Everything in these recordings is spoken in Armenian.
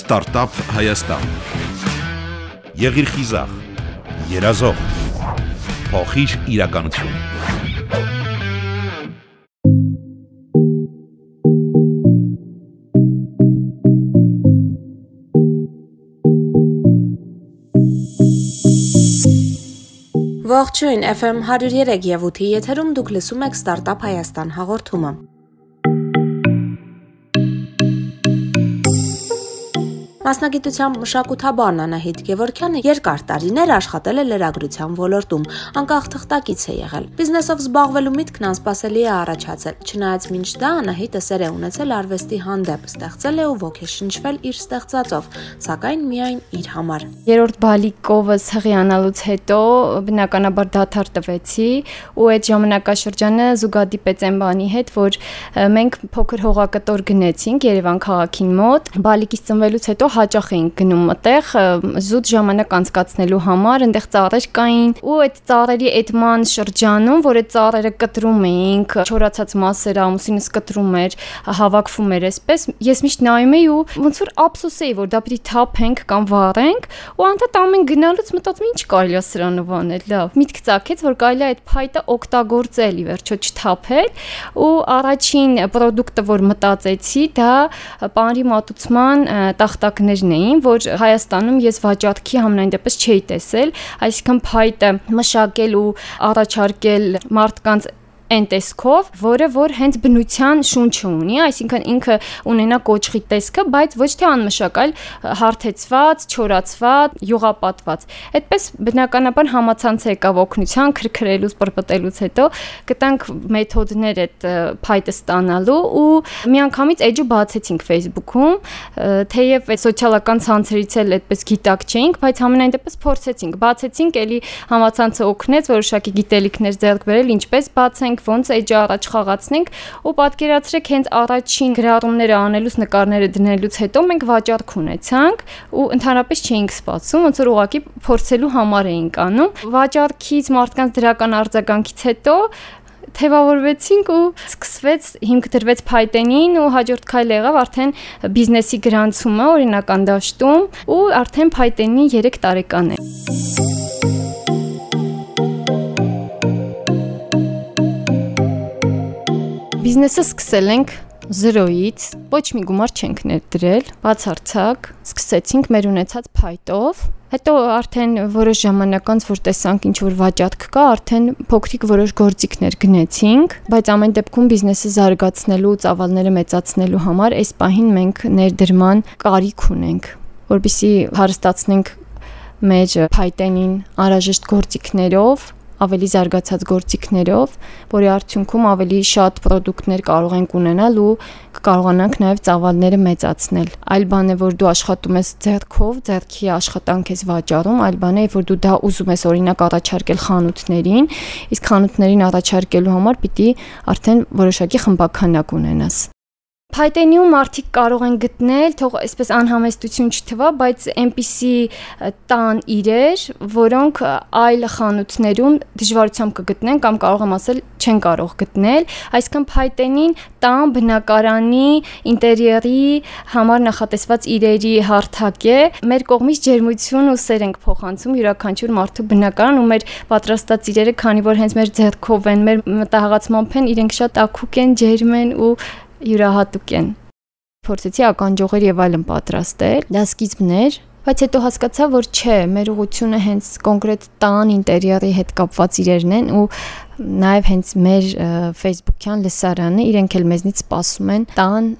Ստարտափ Հայաստան։ Եղիր խիզախ, երազող, փոխիր իրականություն։ Ողջույն FM 103 եւ 8-ի եթերում դուք լսում եք Ստարտափ Հայաստան հաղորդումը։ Մասնագիտությամբ մշակութաբան Անահիտ Գևորքյանը երկար տարիներ աշխատել է լրագրության ոլորտում, անկախ թղթակից է եղել։ Բիզնեսով զբաղվելու միտքն անսպասելի է առաջացել։ Չնայած մինչ դա Անահիտը սեր է ունեցել արվեստի հանդեպ, ստեղծել է ու ոգեշնչվել իր ստեղծածով, սակայն միայն իր համար։ Երրորդ բալիկովս հղիանալուց հետո բնականաբար դաթար տվեցի ու այդ ժամանակաշրջանը զուգադիպեց այն բանի հետ, որ մենք փոքր հողակտոր գնեցինք Երևան քաղաքին մոտ։ Բալիկից ծնվելուց հետո հաճախ էինք գնում այդտեղ զուտ ժամանակ անցկացնելու համար, այնտեղ ծառեր կային ու այդ ծառերի այդման շրջանում, որ այդ ծառերը կտրում էինք, չորացած մասերը ամուսինս կտրում էր, հավաքվում էր այսպես, ես միշտ նայում էի ու ոնց որ ափսոս էի, որ դա պիտի թափենք կամ վառենք ու անդադ ամեն գնալուց մտածում ինչ կարելի է սրանով անել, լավ։ Միտք ցակեց, որ կարելի է այդ փայտը օգտագործել, ի վերջո չթափել ու առաջին ապրանքը, որ մտածեցի, դա պանրի մատուցման տախտակներ եղանակներն էին, որ Հայաստանում ես վաճառքի համենայն դեպս չէի տեսել, այսինքն փայտը մշակել ու առաջարկել մարդկանց այն տեսքով, որը որ հենց բնության շունչը ունի, այսինքն ինքը ունենա կոճղի տեսքը, բայց ոչ թե անմշակալ հարթեցված, չորացված, յուղապատված։ Այդպես բնականաբար համացանց եկավ օգնության քրքրելուց, պրպտելուց հետո գտանք մեթոդներ այդ փայտը ստանալու ու միանգամից էջը բացեցինք Facebook-ում, թեև այդ սոցիալական ցանցերից էլ այդպես գիտակ չէինք, բայց համենայն դեպս փորձեցինք, բացեցինք, ելի համացանցը օգնեց որոշակի գիտելիքներ ձեռք բերել, ինչպես բացենք գիտենք ոնց էջը առաջ խաղացնենք ու պատկերացրեք հենց առաջին գրառումները անելուց նկարները դնելուց հետո մենք վաճառք ունեցանք ու ընդհանրապես չէինք սպասում ոնց որ ուղակի փորձելու համար էինք անում վաճառքից մարդկանց դրական արձագանքից հետո թեվավորվեցինք ու սկսվեց հիմք դրվեց Python-ին ու հաջորդ քայլը եղավ արդեն բիզնեսի գրանցումը օրինական դաշտում ու արդեն Python-ի 3 տարեկան է։ Բիզնեսը սկսել ենք 0-ից, ոչ մի գումար չենք ներդրել, բացարձակ, սկսեցինք մեր ունեցած փայտով, հետո արդեն որոշ ժամանակ անց որ տեսանք ինչ որ վաճառք կա, արդեն փոքրիկ որոշ գործիքներ գնեցինք, բայց ամեն դեպքում բիզնեսը զարգացնելու, ծավալները մեծացնելու համար այս պահին մենք ներդրման կարիք ունենք, որբիսի հարստացնենք մեր փայտենին անհրաժեշտ գործիքներով ավելի զարգացած գործիքներով, որի արդյունքում ավելի շատ ապրանքներ կարող ենք ունենալ ու կարողանանք նաև ծավալները մեծացնել։ Այլ բան է, որ դու աշխատում ես ձեռքով, ձեռքի աշխատանք ես վաճառում, այլ բան է, որ դու դա ուզում ես օրինակ առաջարկել խանութներին, իսկ խանութներին առաջարկելու համար պիտի արդեն որոշակի խմբականակ ունենաս։ Python-ում մարդիկ կարող են գտնել, թող այսպես անհամեստություն չթվա, բայց այնպիսի տան իրեր, որոնք այլ խանութներում դժվարությամբ կգտնեն կամ կարող եմ ասել չեն կարող գտնել, այսինքն Python-ին տան բնակարանի ինտերիերի համար նախատեսված իրերի հարթակ է։ Մեր կողմից ջերմություն ու սեր ենք փոխանցում յուրաքանչյուր մարդու բնակարան ու մեր պատրաստած իրերը, քանի որ հենց մեր ձեռքով են, մեր մտահղացմամբ են, իրենք շատ ակուկ են, ջերմ են ու յուրահատուկ են։ Փորձեցի ականջողեր եւ այլն պատրաստել։ Դա սկիզբն էր, բայց հետո հասկացա, որ չէ, մեր ուղությունը հենց կոնկրետ տան ինտերիերի հետ կապված իրերն են ու նաև հենց մեր Facebook-յան լսարանը իրենք էլ մեզնից սպասում են տան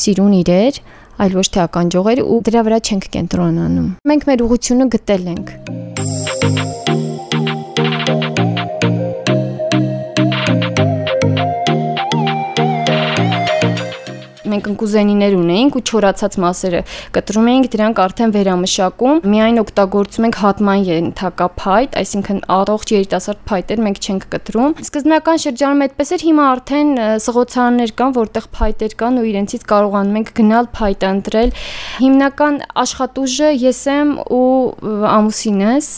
սիրուն իրեր, այլ ոչ թե ականջողեր ու դրա վրա չենք կենտրոնանում։ Մենք մեր ուղությունը գտել ենք։ մենք ընկուզենիներ ունեինք ու չորացած մասերը կտրում էինք, դրանք արդեն վերամշակում, միայն օգտագործում ենք հատման ենթակա փայտ, այսինքն առողջ երիտասարդ փայտեր մենք չենք կտրում։ Սկզբնական շրջանում այդպես էր, հիմա արդեն սղոցարաններ կան, որտեղ փայտեր կան ու իրենցից կարողանում ենք գնալ փայտ ընտրել։ Հիմնական աշխատուժը ես եմ ու ամուսինս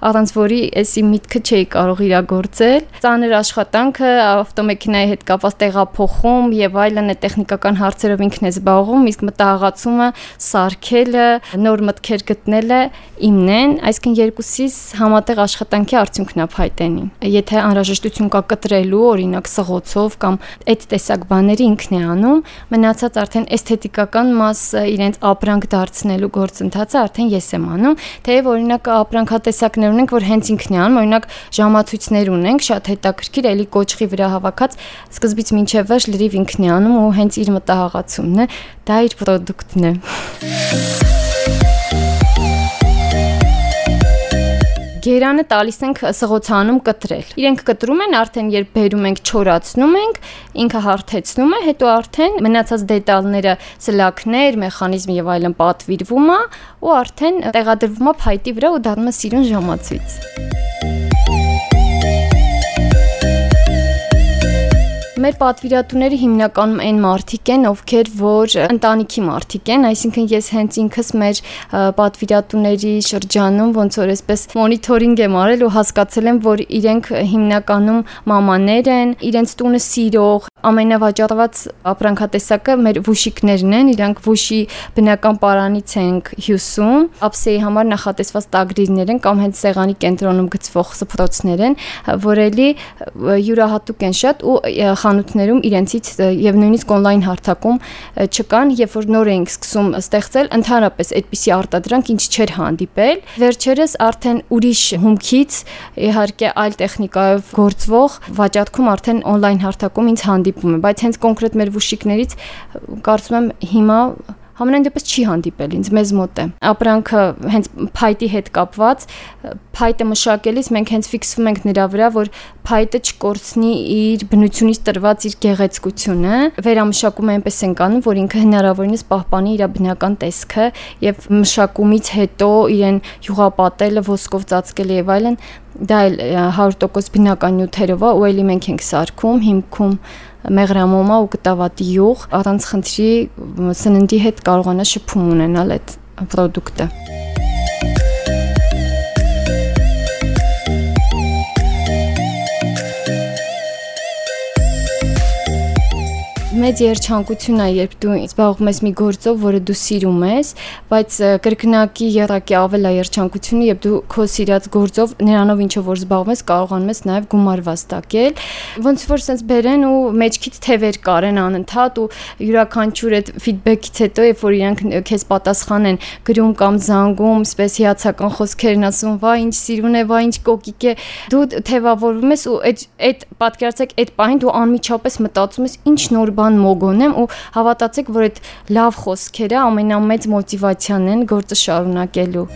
առանց որի էսի միտքը չէի կարող իրագործել։ Ծանր աշխատանքը, ավտոմեքենայի հետ կապված տեղափոխում եւ այլն է տեխնիկական հարցերով ինքն է զբաղվում, իսկ մտահղացումը, սարքելը, նոր մտքեր գտնելը իմն են, այսինքն երկուսիս համատեղ աշխատանքի արդյունքն է փայտենին։ Եթե անհրաժեշտություն կա կտրելու, օրինակ սղոցով կամ այդ տեսակ բաների ինքն է անում, մնացած արդեն էսթետիկական մասը իրենց ապրանք դարձնելու գործընթացը արդեն ես եմ անում, թեև օրինակ ապրանքատեսակներ ունենք, որ հենց ինքն է անում, օրինակ ժամացույցներ ունենք, շատ հետաքրքիր, էլի կոճղի վրա հավաքած սկզբից մինչև վերջ լրիվ ինքն է անում ու հենց իր մտահղացումն է, դա իր ապրանքն է։ Գերանը տալիս ենք սղոցանում կտրել։ Իրենք կտրում են արդեն երբ բերում ենք չորացնում ենք, ինքը հարթեցնում է, հետո արդեն մնացած դետալները, սլակներ, մեխանիզմ եւ այլն պատվիրվում է ու արդեն տեղադրվում է փայտի վրա ու դառնում է սիրուն ժամացույց։ Մեր պատվիրատուները հիմնականում այն մարդիկ են, ովքեր որ ընտանիքի մարդիկ են, այսինքն ես հենց ինքս մեր պատվիրատուների շրջանում ոնց որ այսպես մոնիթորինգ եմ արել ու հասկացել եմ, որ իրենք հիմնականում մամաներ են, իրենց տունը սիրող, ամենավաճառված ապրանքատեսակը մեր վուշիկներն են, իրանք վուշի բնական պարանից ենք հյուսում, ապսեի համար նախատեսված տագրիրներ են կամ հենց սեղանի կենտրոնում գծվող սփռոցներ են, որ էլի յուրահատուկ են շատ ու խանութներում իրենցից եւ նույնիսկ on-line հարթակում չկան, երբ որ նոր էինք սկսում ստեղծել, ընդհանրապես այդպիսի արտադրանք ինչ չէր հանդիպել։ Վերջերս արդեն ուրիշ հումքից իհարկե այլ տեխնիկայով գործվող վաճառքում արդեն on-line հարթակում ինձ հանդիպում է, բայց հենց կոնկրետ մեր վուշիկներից կարծում եմ հիմա Համենայն դեպս չի հանդիպել ինձ մեզ մոտ է։ Ապրանքը հենց փայտի հետ կապված, փայտը մշակելիս մենք հենց ֆիքսվում ենք նրա վրա, որ փայտը չկորցնի իր բնությունից տրված իր գեղեցկությունը։ Վերամշակումը այնպես են կանում, որ ինքը հնարավորինս պահպանի իր բնական տեսքը եւ մշակումից հետո իրեն յուղապատելը, ոսկով ծածկելը եւ այլն դա էլ 100% բնական նյութերով ու ելի մենք ենք սարքում, հիմքում մեղրամոմա ու կտավատի յուղ առանց խնդրի սննդի հետ կարողանա շփում ունենալ այդ ապրանքը մեծ երջանկություն է, երբ դու զբաղվում ես մի գործով, որը դու սիրում ես, բայց կրկնակի երակի ավել է երջանկությունը, երբ դու քո սիրած գործով նրանով ինչով որ զբաղվում ես, կարողանում ես նաև գումար վաստակել։ Ոնց որ sense բերեն ու մեջքիդ թևեր կարեն անընդհատ ու յուրաքանչյուր այդ ֆիդբեքից հետո, երբ որ իրանք քեզ պատասխան են գրում կամ զանգում, սպես հիացական խոսքերն ասում, վա ինչ սիրուն է, վա ինչ կոկիկ է, դու թևավորվում ես ու այդ այդ պատկերացեք այդ պահին դու անմիջապես մտածում ես ինչ նոր բան բան մոգոնեմ ու հավատացեք, որ այդ լավ խոսքերը ամենամեծ մոտիվացիան են գործը շարունակելու։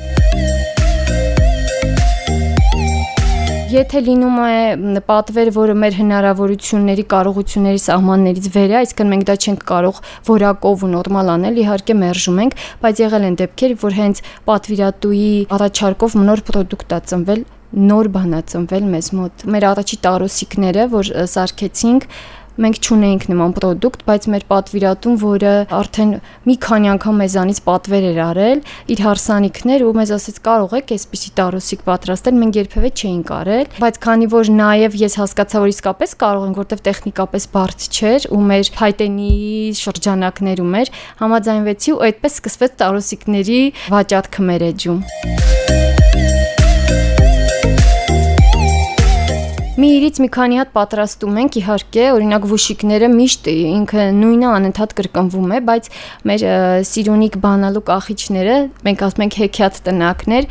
Եթե լինում է պատվեր, որը մեր հնարավորությունների, կարողությունների սահմաններից վեր է, այսինքն մենք դա չենք կարող որակով ու նորմալ անել, իհարկե մերժում ենք, բայց եղել են դեպքեր, որ հենց պատվիրատուի առաջարկով նոր ապրանք ա ծնվել նոր բան ա ծնվել մեզ մոտ։ Մեր առաջի տարոսիկները, որ սարքեցինք, Մենք ճունեինք նման ապրանք, բայց մեր պատվիրատուն, որը արդեն մի քանի անգամ մեզանից պատվեր էր արել, իր հարսանիքներ ու մեզ ասեց կարող եք այսպիսի տարոսիկ պատրաստել, մենք երբևէ չէինք արել, բայց քանի որ նաև ես հասկացա, որ իսկապես կարող ենք, որտեվ տեխնիկապես բարդ չէր ու մեր հայտենի շրջանակներում էր, համաձայնվեցի ու այդպես սկսվեց տարոսիկների վաճառքը մեր էջում։ Մի իրից մի քանի հատ պատրաստում ենք, իհարկե, օրինակ վուշիկները միշտ ինքը նույնը անընդհատ կրկնվում է, բայց մեր սիրունիկ բանալու կախիչները, մենք ասում ենք հեքիաթ տնակներ,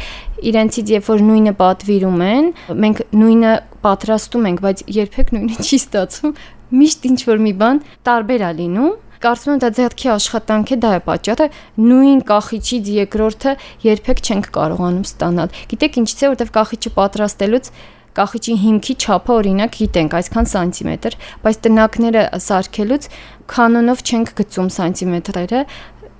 իրենցից երբ որ նույնը պատվիրում են, մենք նույնը պատրաստում ենք, բայց երբեք նույնը չի ստացվում, միշտ ինչ որ մի բան տարբեր է լինում կարծում եմ դա ձեռքի աշխատանք է, դա է պատճառը։ Նույն կախիչից երկրորդը երբեք չենք կարողանում ստանալ։ Գիտեք ինչից է, որովհետև կախիչը պատրաստելուց կախիճի հիմքի չափը օրինակ գիտենք այսքան սանտիմետր, բայց տնակները սարքելուց կանոնով չենք գծում սանտիմետրերը,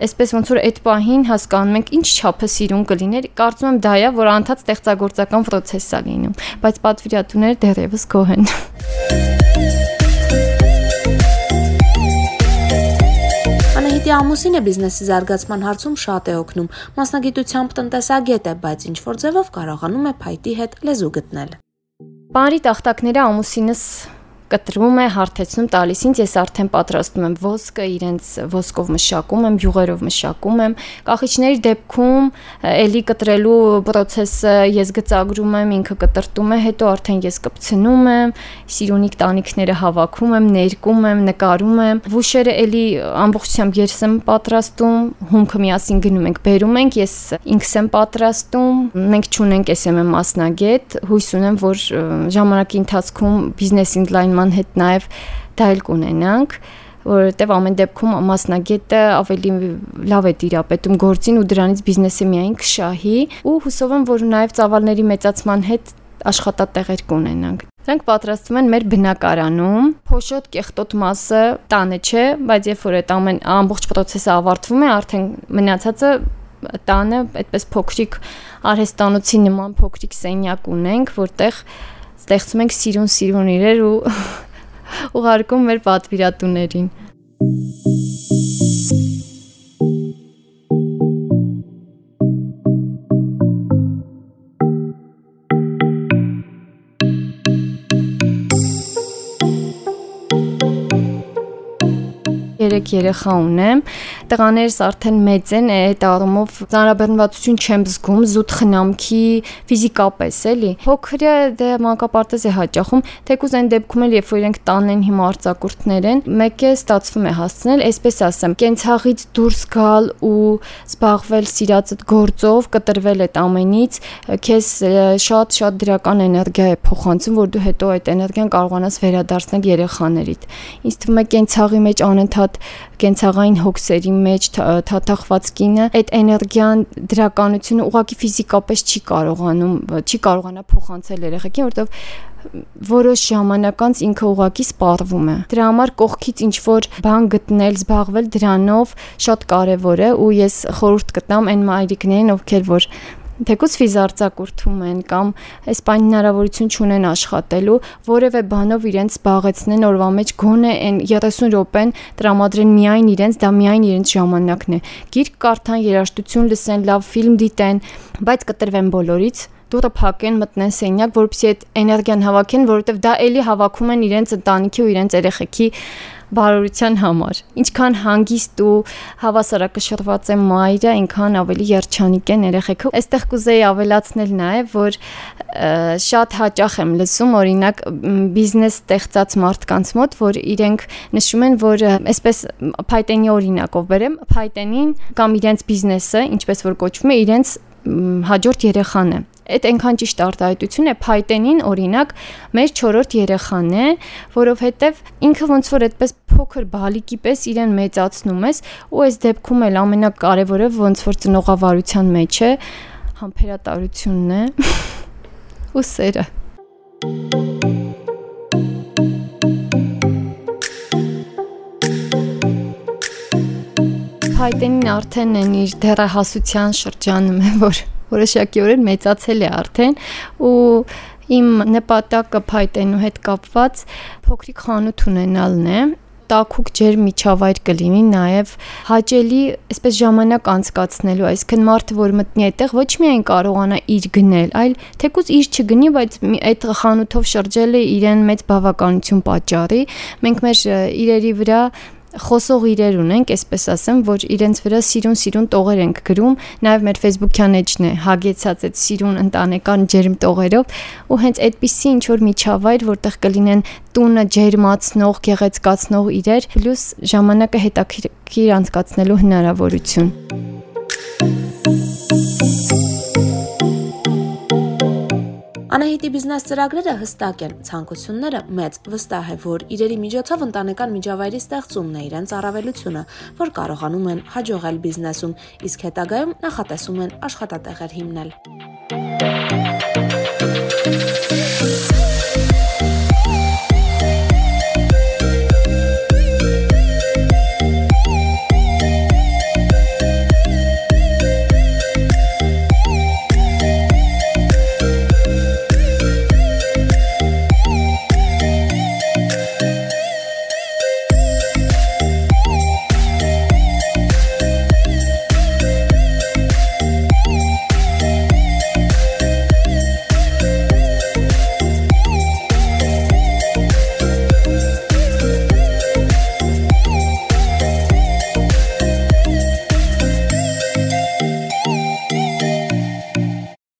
այսպես ոնց որ այդ պահին հասկանում ենք ինչ չափը սիրուն կլիներ, կարծում եմ դա է, որ անդադ ստեղծագործական process է լինում, բայց պատվիրատուները դեռևս գոհ են։ Անահիտի ամուսինը բիզնեսի զարգացման հարցում շատ է օգնում։ Մասնագիտությամբ տնտեսագետ է, բայց ինչ որ ձևով կարողանում է փայտի հետ լեզու գտնել։ Բարի տախտակները ամուսինս կտրում է, հարթեցնում տալիս ինձ, ես արդեն պատրաստում եմ ոսկը, իրենց ոսկով մշակում եմ, յուղերով մշակում եմ։ Կախիչների դեպքում էլի կտրելու process-ը ես գծագրում եմ, ինքը կտրտում է, հետո արդեն ես կպցնում եմ, սիրունիկ տանիքները հավաքում եմ, ներկում եմ, նկարում եմ։ Վուշերը էլի ամբողջությամբ ես եմ պատրաստում, հումքը միասին գնում ենք, բերում ենք, ես ինքս եմ պատրաստում։ Մենք ճունենք SM մասնագետ, հույս ունեմ, որ ժամանակի ընթացքում բիզնես ինլայն նման հետ նաև դա էլ կունենանք որովհետև ամեն դեպքում մասնագետը ավելի լավ է տիրապետում գործին ու դրանից բիզնեսը միայն կշահի ու հուսով եմ որ նաև ծավալների մեծացման հետ աշխատատեղեր կունենանք Դրանք պատրաստվում են մեր բնակարանում։ Փոշոտ կեղտոտ մասը տանը չէ, բայց երբ որ այդ ամեն ամբողջ process-ը ավարտվում է, արդեն մնացածը տանը այդպես փոքրիկ արհեստանոցի նման փոքրիկ սենյակ ունենք, որտեղ ստեղծում ենք սիրուն-սիրուն իրեր ու ուղարկում մեր պատվիրատուներին։ երեք երեխա ունեմ։ Տղաներս արդեն մեծ են, այդ առումով ծանրաբեռնվածություն չեմ զգում, զուտ խնամքի ֆիզիկապես էլի։ Փոքրը դե մանկապարտեզ է հաճախում, թեկուզ այն դեպքում էլ երբ որ իրենք տանն են հիմա արձակուրդներ են, մեկը ստացվում է հասցնել, այսպես ասեմ, կենցաղից դուրս գալ ու զբաղվել սիրածդ գործով, կտրվել այդ ամենից, քեզ շատ-շատ դրական էներգիա է փոխանցում, որ դու հետո այդ էներգիան կարողանաս վերադարձնել երեխաներիդ։ Ինձ թվում է կենցաղի մեջ անընդհատ կենցաղային հոգսերի մեջ թաթախված կինը այդ էներգիան դրականությունը ուղղակի ֆիզիկապես չի կարողանում չի կարողանա փոխանցել երեխեքին որովհետև որոշ ժամանակ անց ինքը ուղակի սպառվում է։ Դրա համար կողքից ինչ որ բան գտնել, զբաղվել դրանով շատ կարևոր է ու ես խորհուրդ կտամ այն մայրիկներին, ովքեր որ թեկուզ ֆիզարծակուրթում են կամ այս բան հնարավորություն չունեն աշխատելու, որևէ բանով իրենց զբաղեցնեն օրվա մեջ գոնե այն 30 րոպեն տրամադրեն միայն իրենց, դա միայն իրենց ժամանակն է։ Գիրք կարդան, երաժշտություն լսեն, լավ ֆիլմ դիտեն, բայց կտրվեն բոլորից դուրը փակեն, մտնեն սենյակ, որովհետեւ այդ էներգիան հավաքեն, որովհետեւ դա էլի հավաքում են իրենց ընտանիքի ու իրենց երեխեքի բարօրության համար։ Ինչքան հանգիստ ու հավասարակշռված է մայրը, այնքան ավելի երջանիկ են երեխեքը։ Այստեղ կուզեի ավելացնել նաև, որ շատ հաճախ եմ լսում օրինակ բիզնես ստեղծած մարդկանց մոտ, որ իրենք նշում են, որ այսպես Python-ի օրինակով բերեմ, Python-ին կամ իրենց բիզնեսը, ինչպես որ կոչվում է, իրենց հաջորդ երեխան է այդ այնքան ճիշտ արտահայտություն է Python-ին օրինակ մեր 4-րդ երեխան է, որովհետև ինքը ոնց որ այդպես փոքր բալիկի պես իրեն մեծացնում ես ու այս դեպքում էլ ամենակարևորը ոնց որ ծնողավարության մեջ է համբերատարությունն է ու սերը Python-ին արդեն են իր դեռահասության շրջանում է, որ որոշակիորեն մեծացել է արդեն ու իմ նպատակը Python-ու հետ կապված փոքրիկ խանութ ունենալն է տաքուկ ջեր միջավայր կլինի նաև հաճելի այսպես ժամանակ անցկացնելու այսինքն մարդը որ մտնի այդտեղ ոչ միայն կարողանա իր գնել այլ թեկուզ իր չգնի բայց այդ խանութով շրջելը իրեն մեծ բավականություն պատճառի մենք մեր իրերի վրա խոսող իրեր ունենք, այսպես ասեմ, որ իրենց վրա սիրուն-սիրուն տողեր ենք գրում, նաև մեր Facebook-յան էջն է հագեցած այդ սիրուն ընտանեկան ջերմ տողերով, ու հենց այդպիսի ինչ որ միջավայր, որտեղ կլինեն տունը ջերմացնող, գեղեցկացնող իրեր, պլյուս ժամանակը հետաքրքիր անցկացնելու հնարավորություն։ Անահիտի բիզնես ծրագրերը հստակ են, ցանկությունները մեծ։ Վստահ է, որ իրերի միջոցով ընտանեկան միջավայրի ստեղծումն է իրենց առավելությունը, որ կարողանում են հաջողել բիզնեսում, իսկ հետագայում նախատեսում են աշխատատեղեր հիմնել։